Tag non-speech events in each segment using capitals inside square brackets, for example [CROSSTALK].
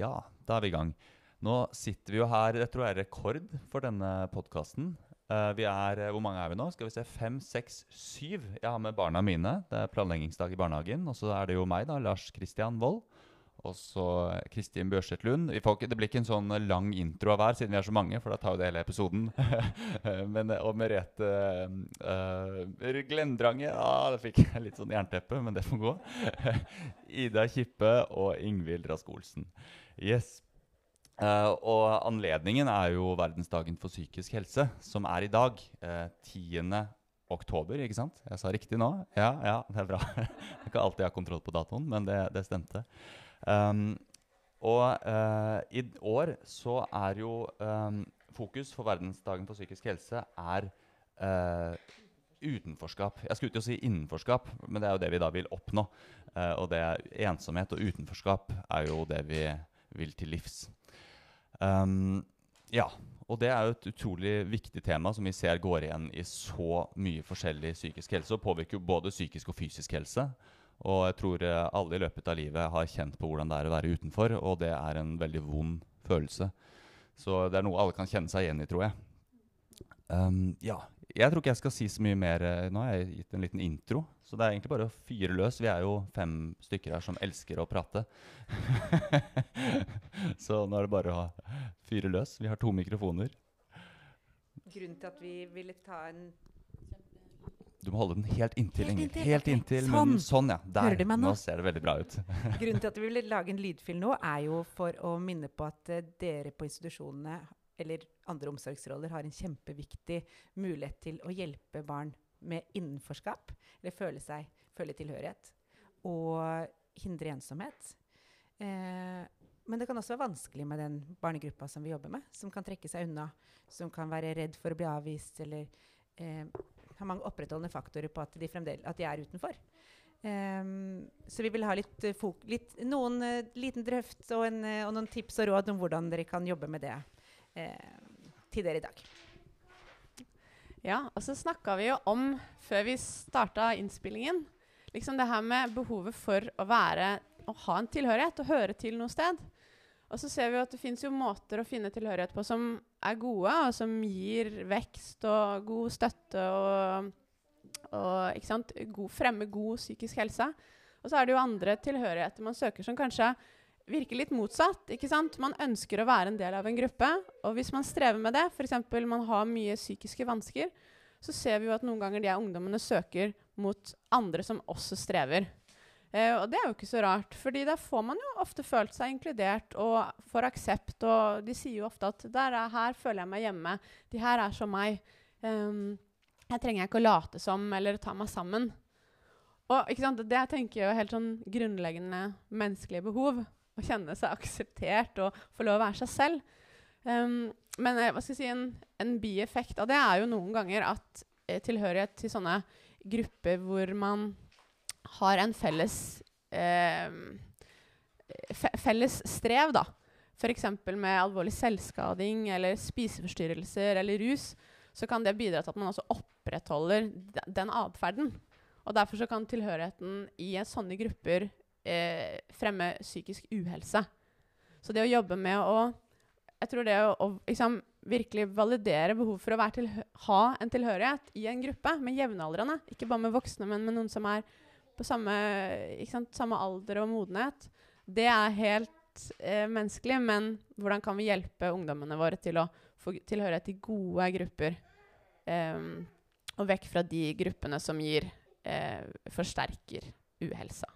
Ja, da er vi i gang. Nå sitter vi jo her, jeg tror jeg er rekord for denne podkasten. vi er, eh, Hvor mange er vi nå? Skal vi se, Fem, seks, syv. Jeg har med barna mine. Det er planleggingsdag i barnehagen. Og så er det jo meg, da, Lars Kristian Wold. Og så Kristin Børseth Lund. Ikke- det blir ikke en sånn lang intro av hver, siden vi er så mange, for da tar jo det hele episoden. [LAUGHS] men, og Merete uh, Glendrange Ja, det fikk jeg litt sånn jernteppe, men det får gå. [LAUGHS] Ida Kippe og Ingvild Rask Olsen. Yes. Uh, og anledningen er jo verdensdagen for psykisk helse, som er i dag. Uh, 10. oktober, ikke sant? Jeg sa riktig nå? Ja, ja, det er bra. det er ikke alltid jeg har kontroll på datoen, men det, det stemte. Um, og uh, i år så er jo um, fokus for verdensdagen for psykisk helse er uh, utenforskap. Jeg skulle ikke si innenforskap, men det er jo det vi da vil oppnå. Uh, og det er ensomhet og utenforskap er jo det vi vil til livs. Um, ja, og det er jo et utrolig viktig tema som vi ser går igjen i så mye forskjellig psykisk helse, og påvirker jo både psykisk og fysisk helse. Og jeg tror alle i løpet av livet har kjent på hvordan det er å være utenfor, og det er en veldig vond følelse. Så det er noe alle kan kjenne seg igjen i, tror jeg. Um, ja, jeg tror ikke jeg skal si så mye mer. Nå har jeg gitt en liten intro, så det er egentlig bare å fyre løs. Vi er jo fem stykker her som elsker å prate. [LAUGHS] så nå er det bare å fyre løs. Vi har to mikrofoner. Grunnen til at vi ville ta en du må holde den helt inntil. Helt inntil, helt inntil Sånn. Men, Sånn, ja. Der. Hører du meg nå? Nå ser det veldig bra ut. [LAUGHS] Grunnen til at vi ville lage en lydfil nå, er jo for å minne på at eh, dere på institusjonene eller andre omsorgsroller har en kjempeviktig mulighet til å hjelpe barn med innenforskap, eller føle seg føle tilhørighet, og hindre ensomhet. Eh, men det kan også være vanskelig med den barnegruppa som vi jobber med, som kan trekke seg unna, som kan være redd for å bli avvist, eller eh, har mange opprettholdende faktorer på at de, at de er utenfor. Um, så vi vil ha litt, eh, litt noen uh, liten drøft og, en, uh, og noen tips og råd om hvordan dere kan jobbe med det uh, til dere i dag. Ja, og så snakka vi jo om, før vi starta innspillingen, liksom det her med behovet for å være Å ha en tilhørighet, og høre til noe sted. Og så ser vi jo at det fins måter å finne tilhørighet på som er gode, og som gir vekst og god støtte og, og? God, fremmer god psykisk helse. Og så er det jo andre tilhørigheter man søker som kanskje virker litt motsatt. ikke sant? Man ønsker å være en del av en gruppe, og hvis man strever med det, f.eks. man har mye psykiske vansker, så ser vi jo at noen ganger de ungdommene søker mot andre som også strever. Eh, og det er jo ikke så rart, fordi da får man jo ofte følt seg inkludert og får aksept, og de sier jo ofte at er, 'her føler jeg meg hjemme', 'de her er som meg'. Um, her trenger jeg ikke å late som eller ta meg sammen. Og Det tenker jeg er jo helt sånn grunnleggende menneskelige behov. Å kjenne seg akseptert og få lov å være seg selv. Um, men eh, hva skal jeg si, en, en bieffekt av det er jo noen ganger at eh, tilhørighet til sånne grupper hvor man har en felles eh, fe felles strev, da. F.eks. med alvorlig selvskading eller spiseforstyrrelser eller rus, så kan det bidra til at man også opprettholder den atferden. Og derfor kan tilhørigheten i sånne grupper eh, fremme psykisk uhelse. Så det å jobbe med å jeg tror det å, å liksom, virkelig validere behov for å ha en tilhørighet i en gruppe med jevnaldrende, ikke bare med voksne, men med noen som er på samme, sant, samme alder og modenhet, det er helt eh, menneskelig. Men hvordan kan vi hjelpe ungdommene våre til å få tilhørighet til gode grupper? Eh, og vekk fra de gruppene som gir eh, forsterker uhelsa.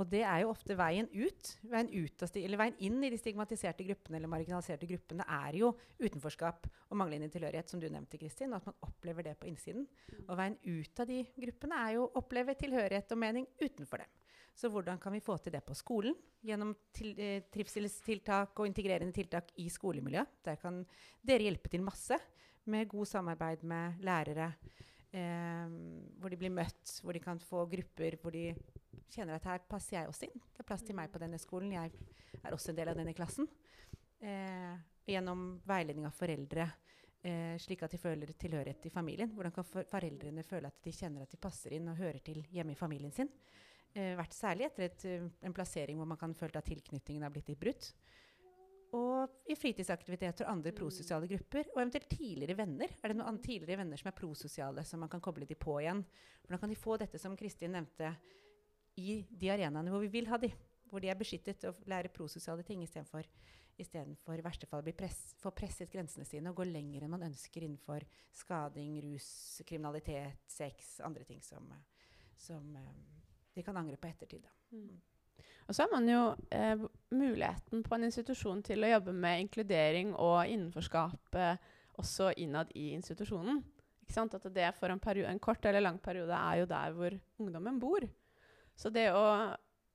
Og det er jo ofte veien ut. Veien, ut eller veien inn i de stigmatiserte gruppene eller marginaliserte gruppene er jo utenforskap og manglende tilhørighet, som du nevnte, Kristin. Og at man opplever det på innsiden. Og veien ut av de gruppene er jo å oppleve tilhørighet og mening utenfor dem. Så hvordan kan vi få til det på skolen? Gjennom til, eh, trivselstiltak og integrerende tiltak i skolemiljøet. Der kan dere hjelpe til masse med god samarbeid med lærere. Eh, hvor de blir møtt, hvor de kan få grupper hvor de kjenner at her passer jeg også inn. Det er plass til meg på denne skolen. Jeg er også en del av denne klassen. Eh, gjennom veiledning av foreldre, eh, slik at de føler tilhørighet til familien. Hvordan kan foreldrene føle at de kjenner at de passer inn og hører til hjemme i familien sin? eh, vært særlig etter et, eh, en plassering hvor man kan føle at tilknytningen har blitt litt brutt. Og i fritidsaktiviteter og andre Mm. prososiale grupper. Og eventuelt tidligere venner. Er det noen tidligere venner som er prososiale, som man kan koble de på igjen? Hvordan kan de få dette som Kristin nevnte, i de arenaene hvor vi vil ha de? Hvor de er beskyttet og lærer prososiale ting istedenfor i verste fall bli press, få presset grensene sine og gå lenger enn man ønsker innenfor skading, rus, kriminalitet, sex, andre ting som, som eh, de kan angre på ettertid. Mm. Og så har man jo eh, muligheten på en institusjon til å jobbe med inkludering og innenforskap eh, også innad i institusjonen. At det for en, en kort eller lang periode er jo der hvor ungdommen bor. Så det å,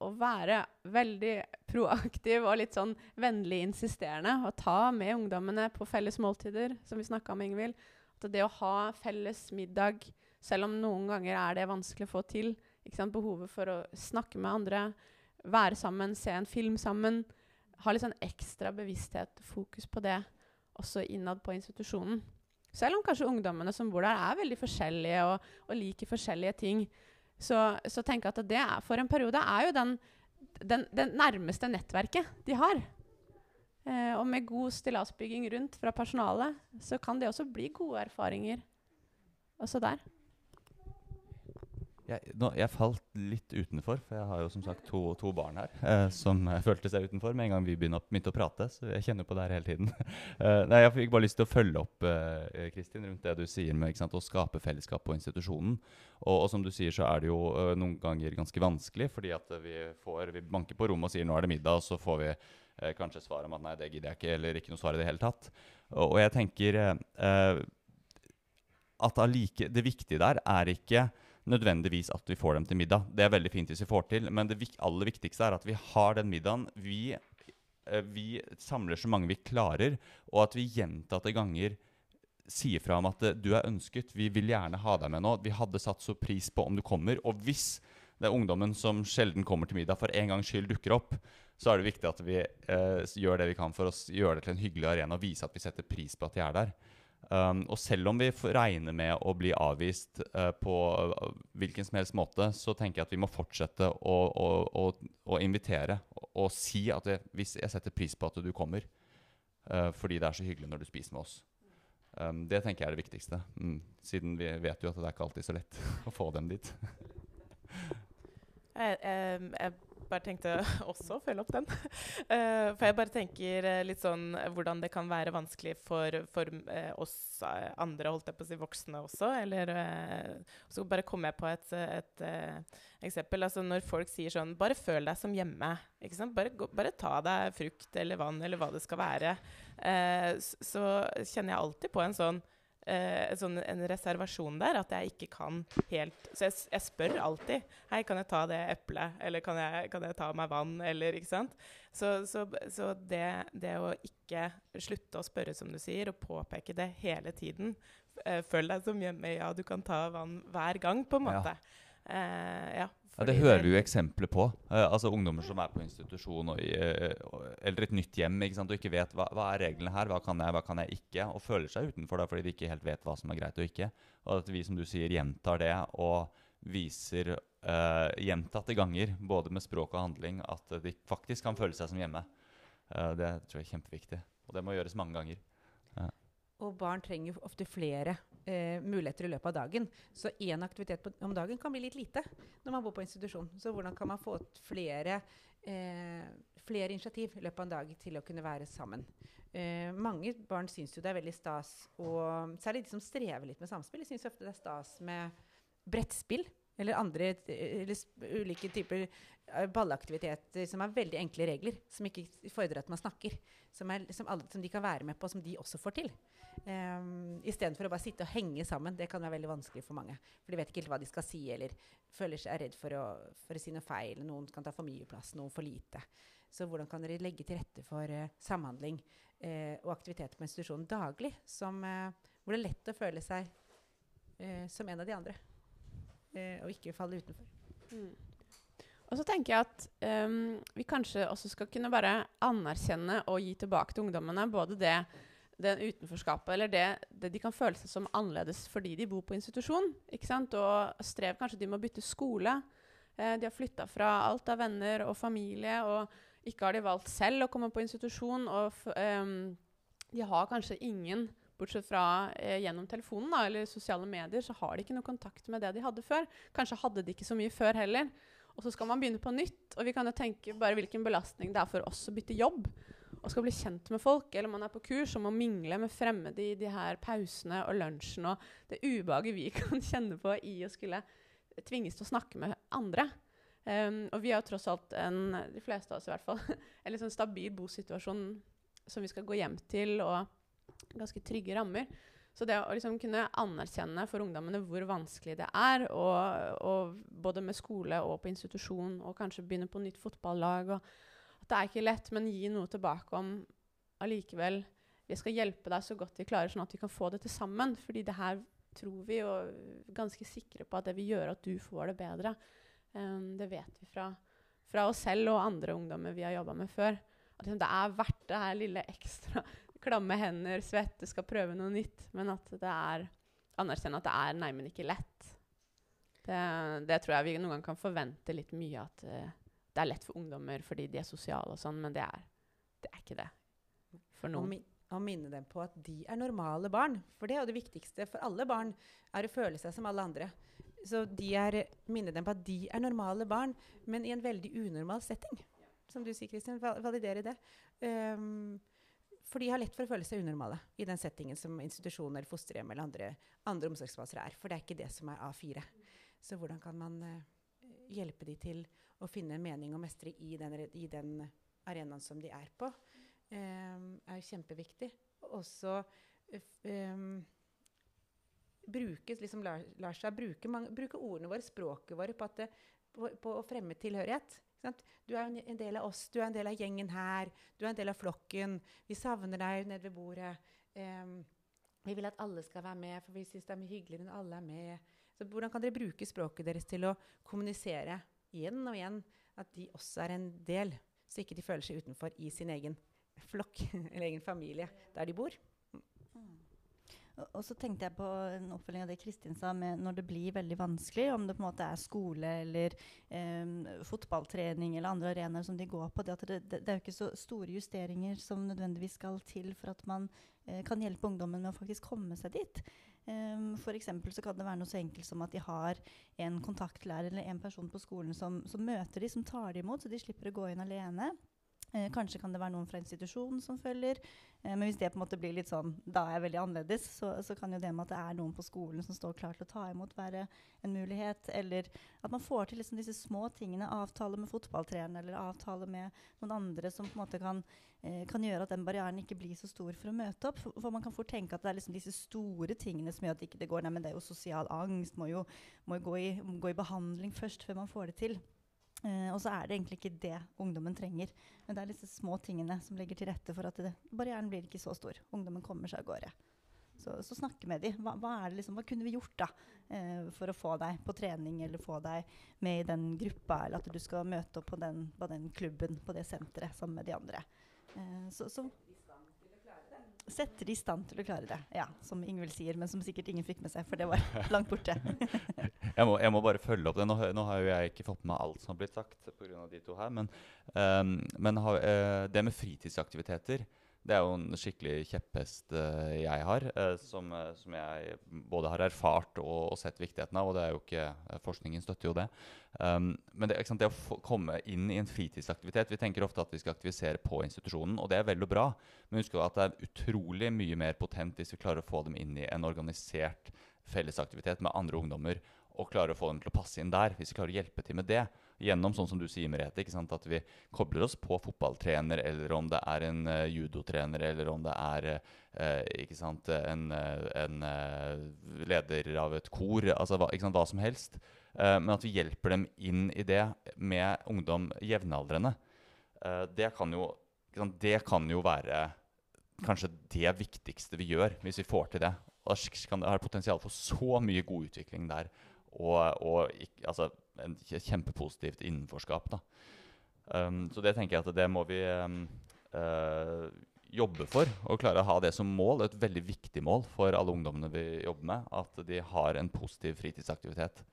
å være veldig proaktiv og litt sånn vennlig insisterende og ta med ungdommene på felles måltider, som vi snakka om, Ingvild At det å ha felles middag, selv om noen ganger er det vanskelig å få til, ikke sant? behovet for å snakke med andre, være sammen, se en film sammen. Ha litt sånn ekstra bevissthet fokus på det også innad på institusjonen. Selv om kanskje ungdommene som bor der, er veldig forskjellige og, og liker forskjellige ting, så, så tenker jeg at det for en periode er jo den, den, den nærmeste nettverket de har. Eh, og med god stillasbygging rundt fra personalet, så kan det også bli gode erfaringer også der. Jeg, nå, jeg falt litt utenfor, for jeg har jo som sagt to, to barn her eh, som eh, følte seg utenfor med en gang vi begynte, å prate. Så jeg kjenner på det her hele tiden. [LAUGHS] Eh, nei, Jeg fikk bare lyst til å følge opp eh, Kristin, rundt det du sier med sant, å skape fellesskap på institusjonen. Og, og som du sier, så er det jo eh, noen ganger ganske vanskelig, fordi at vi, får, vi banker på rommet og sier nå er det middag, og så får vi eh, kanskje svar om at nei, det gidder jeg ikke, eller ikke noe svar i det hele tatt. Og, og jeg tenker at allike, det viktige der er ikke nødvendigvis at vi får dem til middag. Det er veldig fint hvis vi får til, men det aller viktigste er at vi har den middagen. Vi, eh, vi samler så mange vi klarer, og at vi gjentatte ganger sier fra om at eh, du er ønsket, vi vil gjerne ha deg med nå. Vi hadde satt så pris på om du kommer. Og hvis det er ungdommen som sjelden kommer til middag, for en gangs skyld dukker opp, så er det viktig at vi eh, gjør det vi kan for å gjøre det til en hyggelig arena og vise at vi setter pris på at de er der. Um, og selv om vi regner med å bli avvist uh, på uh, hvilken som helst måte, så tenker jeg at vi må fortsette å, å, å, å invitere og, si at jeg, hvis jeg setter pris på at du kommer, uh, fordi det er så hyggelig når du spiser med oss. Um, det tenker jeg er det viktigste, mm, siden vi vet jo at det er ikke alltid så lett [LAUGHS] å få dem dit. Jeg, jeg, jeg bare tenkte [LAUGHS] også å følge opp den. Uh, [LAUGHS] for jeg bare tenker eh, litt sånn eh, hvordan det kan være vanskelig for, for uh, oss andre, holdt jeg på å si, voksne også. Eller uh, Så bare kom jeg på et, et eksempel. Altså når folk sier sånn Bare føl deg som hjemme. Ikke sant? Bare, gå, bare ta deg frukt eller vann eller hva det skal være. Så kjenner jeg alltid på en sånn eh, sånn en reservasjon der, at jeg ikke kan helt Så jeg, jeg spør alltid. Hei, kan jeg ta det eplet? Eller kan jeg, kan jeg ta meg vann? Eller, ikke sant? Så, så, så det, det å ikke slutte å spørre, som du sier, og påpeke det hele tiden eh, Føl deg som hjemme. Ja, du kan ta vann hver gang, på en Ja. måte. Eh, ja, Ja, det hører vi jo eksempler på. Eh, altså Ungdommer som er på institusjon og i, eh, eller et nytt hjem ikke sant? og ikke vet hva, hva er reglene her, hva kan jeg, hva kan jeg ikke, og føler seg utenfor da, fordi de ikke helt vet hva som er greit og ikke. Og at vi som du sier gjentar det og viser eh, gjentatte ganger, både med språk og handling, at de faktisk kan føle seg som hjemme. Eh, det tror jeg er kjempeviktig. Og det må gjøres mange ganger. Og barn trenger ofte flere eh, muligheter i løpet av dagen. Så én aktivitet på, om dagen kan bli litt lite når man bor på institusjon. Så hvordan kan man få flere, eh, flere initiativ i løpet av en dag til å kunne være sammen? Eh, mange barn syns jo det er veldig stas, og særlig de som strever litt med samspill, syns ofte det er stas med brettspill. Eller andre eller ulike typer eh, ballaktiviteter som har veldig enkle regler. Som ikke fordrer at man snakker. Som, er, som, alle, som de kan være med på, som de også får til. Um, Istedenfor å bare sitte og henge sammen. Det kan være veldig vanskelig for mange. For de vet ikke helt hva de skal si, eller føler seg redd for å, for å si noe feil. Noen kan ta for mye plass, noen for lite. Så hvordan kan dere legge til rette for uh, samhandling uh, og aktivitet på institusjonen daglig, som, uh, hvor det er lett å føle seg som en av de andre, eh, og ikke falle utenfor? Mm. Og så tenker jeg at um, vi kanskje også skal kunne bare anerkjenne og gi tilbake til ungdommene både det, det utenforskapet, eller det, det de kan føle seg som annerledes fordi de bor på institusjon. ikke sant? Og strev kanskje de må bytte skole, Eh, de har flytta fra alt av venner og familie, og ikke har de valgt selv å komme på institusjon. Og um, de har kanskje ingen Bortsett fra eh, gjennom telefonen da, eller sosiale medier, så har de ikke noe kontakt med det de hadde før. Kanskje hadde de ikke så mye før heller. Og så skal man begynne på nytt. Og vi kan jo tenke bare hvilken belastning det er for oss å bytte jobb. Og skal bli kjent med folk, eller man er på kurs og må mingle med fremmede i de her pausene og lunsjen og det ubehaget vi [LAUGHS] kan kjenne på i å skulle tvinges til å snakke med andre. Um, og vi har jo tross alt en, de fleste av oss i hvert fall, [LAUGHS] en litt sånn stabil bosituasjon som vi skal gå hjem til, og ganske trygge rammer. Så det å liksom kunne anerkjenne for ungdommene hvor vanskelig det er, og, og både med skole og på institusjon, og kanskje begynne på nytt fotballag og At det er ikke lett, men gi noe tilbake om allikevel Vi skal hjelpe deg så godt vi klarer, sånn at vi kan få det til sammen. Fordi det her tror vi, og er ganske sikre på at det vil gjøre at du får det bedre. Um, det vet vi fra, fra, oss selv og andre ungdommer vi har jobba med før. At liksom, det er verdt det her lille ekstra klamme hender, svette, skal prøve noe nytt. Men at det er Anerkjenne at det er neimen ikke lett. Det, det, tror jeg vi noen gang kan forvente litt mye at uh, det er lett for ungdommer fordi de er sosiale og sånn, men det er, det er ikke det for noen. Og, min, og minne dem på at de er normale barn. For det er jo det viktigste for alle barn, er å føle seg som alle andre. Så de er, minne dem på at de er normale barn, men i en veldig unormal setting. Som du sier, Kristin. Validere det. Um, for de har lett for å føle seg unormale i den settingen som institusjoner, fosterhjem eller andre, andre omsorgsbaser er. For det er ikke det som er A4. Så hvordan kan man uh, hjelpe de til å finne mening og mestre i den, i den arenaen som de er på, um, er kjempeviktig. Også um, bruke, liksom lar, lar seg bruke, mange, bruke, ordene våre, språket våre, på, det, på, på å fremme tilhørighet. Du er en del av oss, du er en del av gjengen her, du er en del av flokken. Vi savner deg nede ved bordet. Um, vi vil at alle skal være med, for vi syns det er mye hyggeligere når alle er med. Så hvordan kan dere bruke språket deres til å kommunisere igjen og igjen at de også er en del, så ikke de føler seg utenfor i sin egen flokk [LAUGHS] eller egen familie der de bor? Og så tenkte jeg på en oppfølging av det Kristin sa, med når det blir veldig vanskelig, om det på en måte er skole eller eh, fotballtrening eller andre arenaer som de går på. Det, det, det, er jo ikke så store justeringer som nødvendigvis skal til for at man eh, kan hjelpe ungdommen med å faktisk komme seg dit. Um, for så kan det være noe så enkelt som at de har en kontaktlærer eller en person på skolen som, som møter dem, som tar dem imot, så de slipper å gå inn alene. Eh, kanskje kan det være noen fra institusjonen som følger. Eh, men hvis det på en måte blir litt sånn, da er veldig annerledes, så, så, kan jo det med at det er noen på skolen som står klar til å ta imot, være en mulighet. Eller at man får til liksom disse små tingene. Avtale med fotballtreneren eller avtale med noen andre som på en måte kan, eh, kan, gjøre at den barrieren ikke blir så stor for å møte opp. For, for, man kan fort tenke at det er liksom disse store tingene som gjør at ikke det går. Nei, men det er jo sosial angst. Må jo, må jo gå, i, gå i behandling først før man får det til. Uh, og så er det egentlig ikke det ungdommen trenger. Men det er disse små tingene som legger til rette for at det, barrieren blir ikke så stor. Ungdommen kommer seg av gårde. Så, så snakke med dem. Hva, hva, liksom, hva, kunne vi gjort da uh, for å få deg på trening eller få deg med i den gruppa, eller at du skal møte opp på den, på den klubben, på det senteret sammen med de andre. Uh, så, så Sette de i stand til å klare det, ja, som Ingvild sier, men som sikkert ingen fikk med seg, for det var [LAUGHS] langt borte. [LAUGHS] jeg, må, jeg, må, bare følge opp det. Nå, nå, har jo jeg ikke fått med alt som har blitt sagt pga. de to her. Men, um, men ha, uh, det med fritidsaktiviteter det er jo en skikkelig kjepphest uh, jeg har, uh, som, uh, som, jeg både har erfart og, og, sett viktigheten av. Og det er jo ikke, forskningen støtter jo det. Um, men det, sant, det å komme inn i en fritidsaktivitet Vi tenker ofte at vi skal aktivisere på institusjonen, og det er vel og bra. Men husk at det er utrolig mye mer potent hvis vi klarer å få dem inn i en organisert fellesaktivitet med andre ungdommer og klarer å få dem til å passe inn der. Hvis vi klarer å hjelpe til med det gjennom sånn som du sier, Merete, at vi kobler oss på fotballtrener, eller om det er en uh, judotrener, eller om det er uh, sant, en, uh, en leder av et kor, altså hva, hva som helst. men at vi hjelper dem inn i det med ungdom jevnaldrende. det, kan jo, det kan jo være kanskje det viktigste vi gjør, hvis vi får til det. Og kan det ha potensial for så mye god utvikling der og, og altså, en kjempepositivt innenforskap. Da. Um, så det tenker jeg at det må vi um, uh, jobbe for. Og klare å ha det som mål. Et veldig viktig mål for alle ungdommene vi jobber med. At de har en positiv fritidsaktivitet.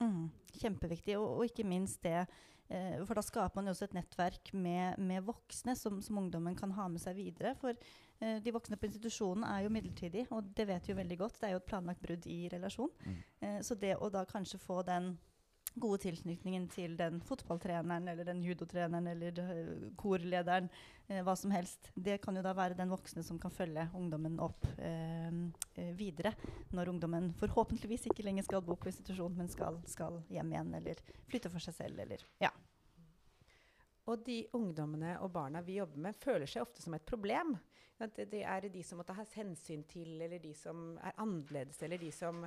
Mm, kjempeviktig, og, og, ikke minst det eh, For da skaper man jo også et nettverk med, med voksne som, som, ungdommen kan ha med seg videre. For eh, de voksne på institusjonen er jo midlertidige, og det vet vi jo veldig godt. Det er jo et planlagt brudd i relasjon. Mm. Eh, så det å da kanskje få den gode tilknytningen til den fotballtreneren eller den judotreneren eller uh, korlederen, uh, hva som helst. Det kan jo da være den voksne som kan følge ungdommen opp uh, videre. Når ungdommen forhåpentligvis ikke lenger skal bo på institusjon, men skal, skal hjem igjen eller flytte for seg selv eller ja. Og de ungdommene og barna vi jobber med, føler seg ofte som et problem. Det, det er de som må ta hensyn til, eller de som er annerledes, eller de som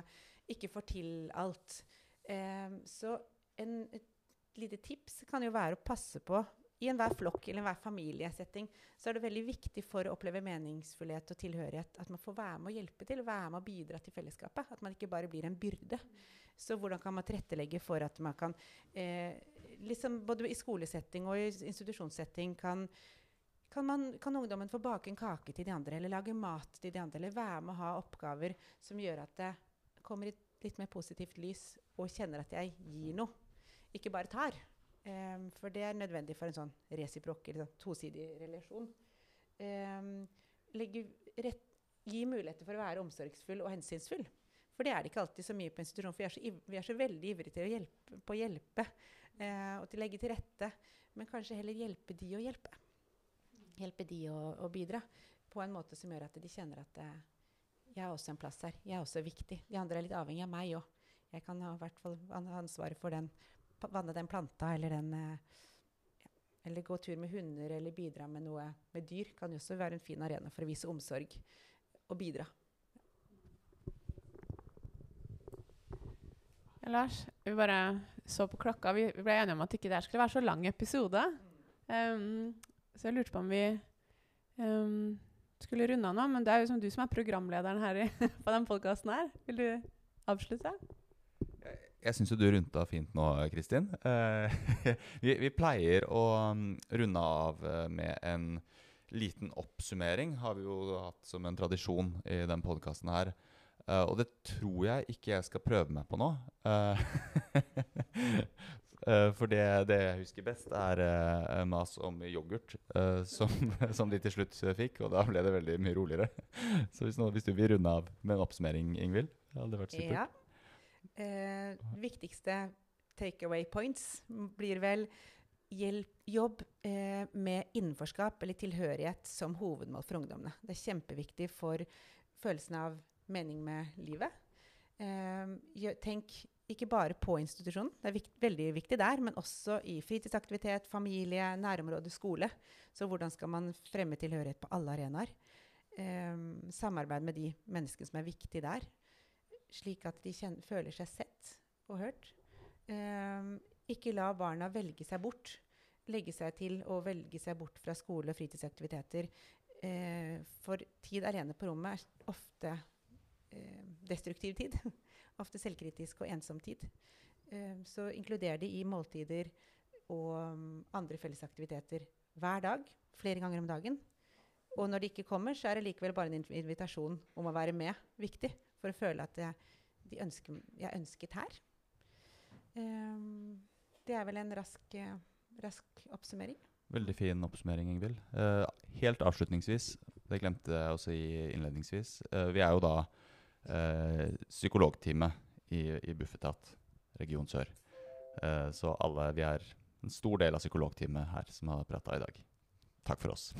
ikke får til alt. Um, så en, et lite tips kan jo være å passe på i enhver flokk eller enhver familiesetting så er det veldig viktig for å oppleve meningsfullhet og tilhørighet at man får være med å hjelpe til, være med å bidra til fellesskapet. At man ikke bare blir en byrde. Så hvordan kan man tilrettelegge for at man kan eh, liksom Både i skolesetting og i institusjonssetting kan, kan, man, kan, ungdommen få bake en kake til de andre, eller lage mat til de andre, eller være med å ha oppgaver som gjør at det kommer i litt mer positivt lys og kjenner at jeg gir noe, ikke bare tar. Um, for det er nødvendig for en sånn resiprok, eller sånn tosidig relasjon. Um, legge rett, gi muligheter for å være omsorgsfull og hensynsfull. For det er det ikke alltid så mye på institusjon. For vi er så, vi er så veldig ivrige til å hjelpe, på å hjelpe uh, og til å legge til rette. Men kanskje heller hjelpe de å hjelpe. Hjelpe de å, å bidra på en måte som gjør at de kjenner at uh, jeg har også en plass her. Jeg er også viktig. De andre er litt avhengig av meg òg. Jeg kan ha hvert fall ansvaret for den, vanne den planta eller den eh, ja, Eller gå tur med hunder eller bidra med noe med dyr. Kan jo også være en fin arena for å vise omsorg og bidra. Ja, Lars, vi bare så på klokka. Vi, ble enige om at ikke det skulle være så lang episode. Um, så jeg lurte på om vi um, skulle runde av nå. Men det er jo som du som er programlederen her i, [LAUGHS] på den podkasten her. Vil du avslutte? Jeg syns jo du runda fint nå, Kristin. Eh, [LAUGHS] vi, vi, pleier å um, runde av uh, med en liten oppsummering. Har vi jo hatt som en tradisjon i den podkasten her. Eh, og det tror jeg ikke jeg skal prøve meg på nå. [LAUGHS] for det, det, jeg husker best, er mas om yoghurt, som, [LAUGHS] som, de til slutt fikk. Og da ble det veldig mye roligere. [LAUGHS] Så hvis, nå, hvis du vil runde av med en oppsummering, Ingvild, hadde vært supert. Ja. Eh, viktigste takeaway points blir vel hjelp, jobb eh, med innenforskap eller tilhørighet som hovedmål for ungdommene. Det er kjempeviktig for følelsen av mening med livet. Eh, tenk ikke bare på institusjonen, det er vikt, veldig viktig der, men også i fritidsaktivitet, familie, nærområde, skole. Så hvordan skal man fremme tilhørighet på alle arenaer? Um, samarbeid med de menneskene som er viktige der slik at de kjenner, føler seg sett og hørt. Um, ikke la barna velge seg bort. Legge seg til å velge seg bort fra skole og fritidsaktiviteter. Uh, for tid alene på rommet er ofte uh, destruktiv tid. [LAUGHS] ofte selvkritisk og ensom tid. Uh, så inkluder de i måltider og um, andre fellesaktiviteter hver dag. Flere ganger om dagen. Og når de ikke kommer, så er det likevel bare en invitasjon om å være med viktig for å føle at jeg, ønsker, jeg er ønsket her. Um, det er vel en rask, uh, rask, oppsummering. Veldig fin oppsummering, Ingvild. Uh, helt avslutningsvis, det glemte jeg også si innledningsvis. Uh, vi er jo da psykologteamet i, i Bufetat region sør. så alle, vi er en stor del av psykologteamet her som har prata i dag. Takk for oss.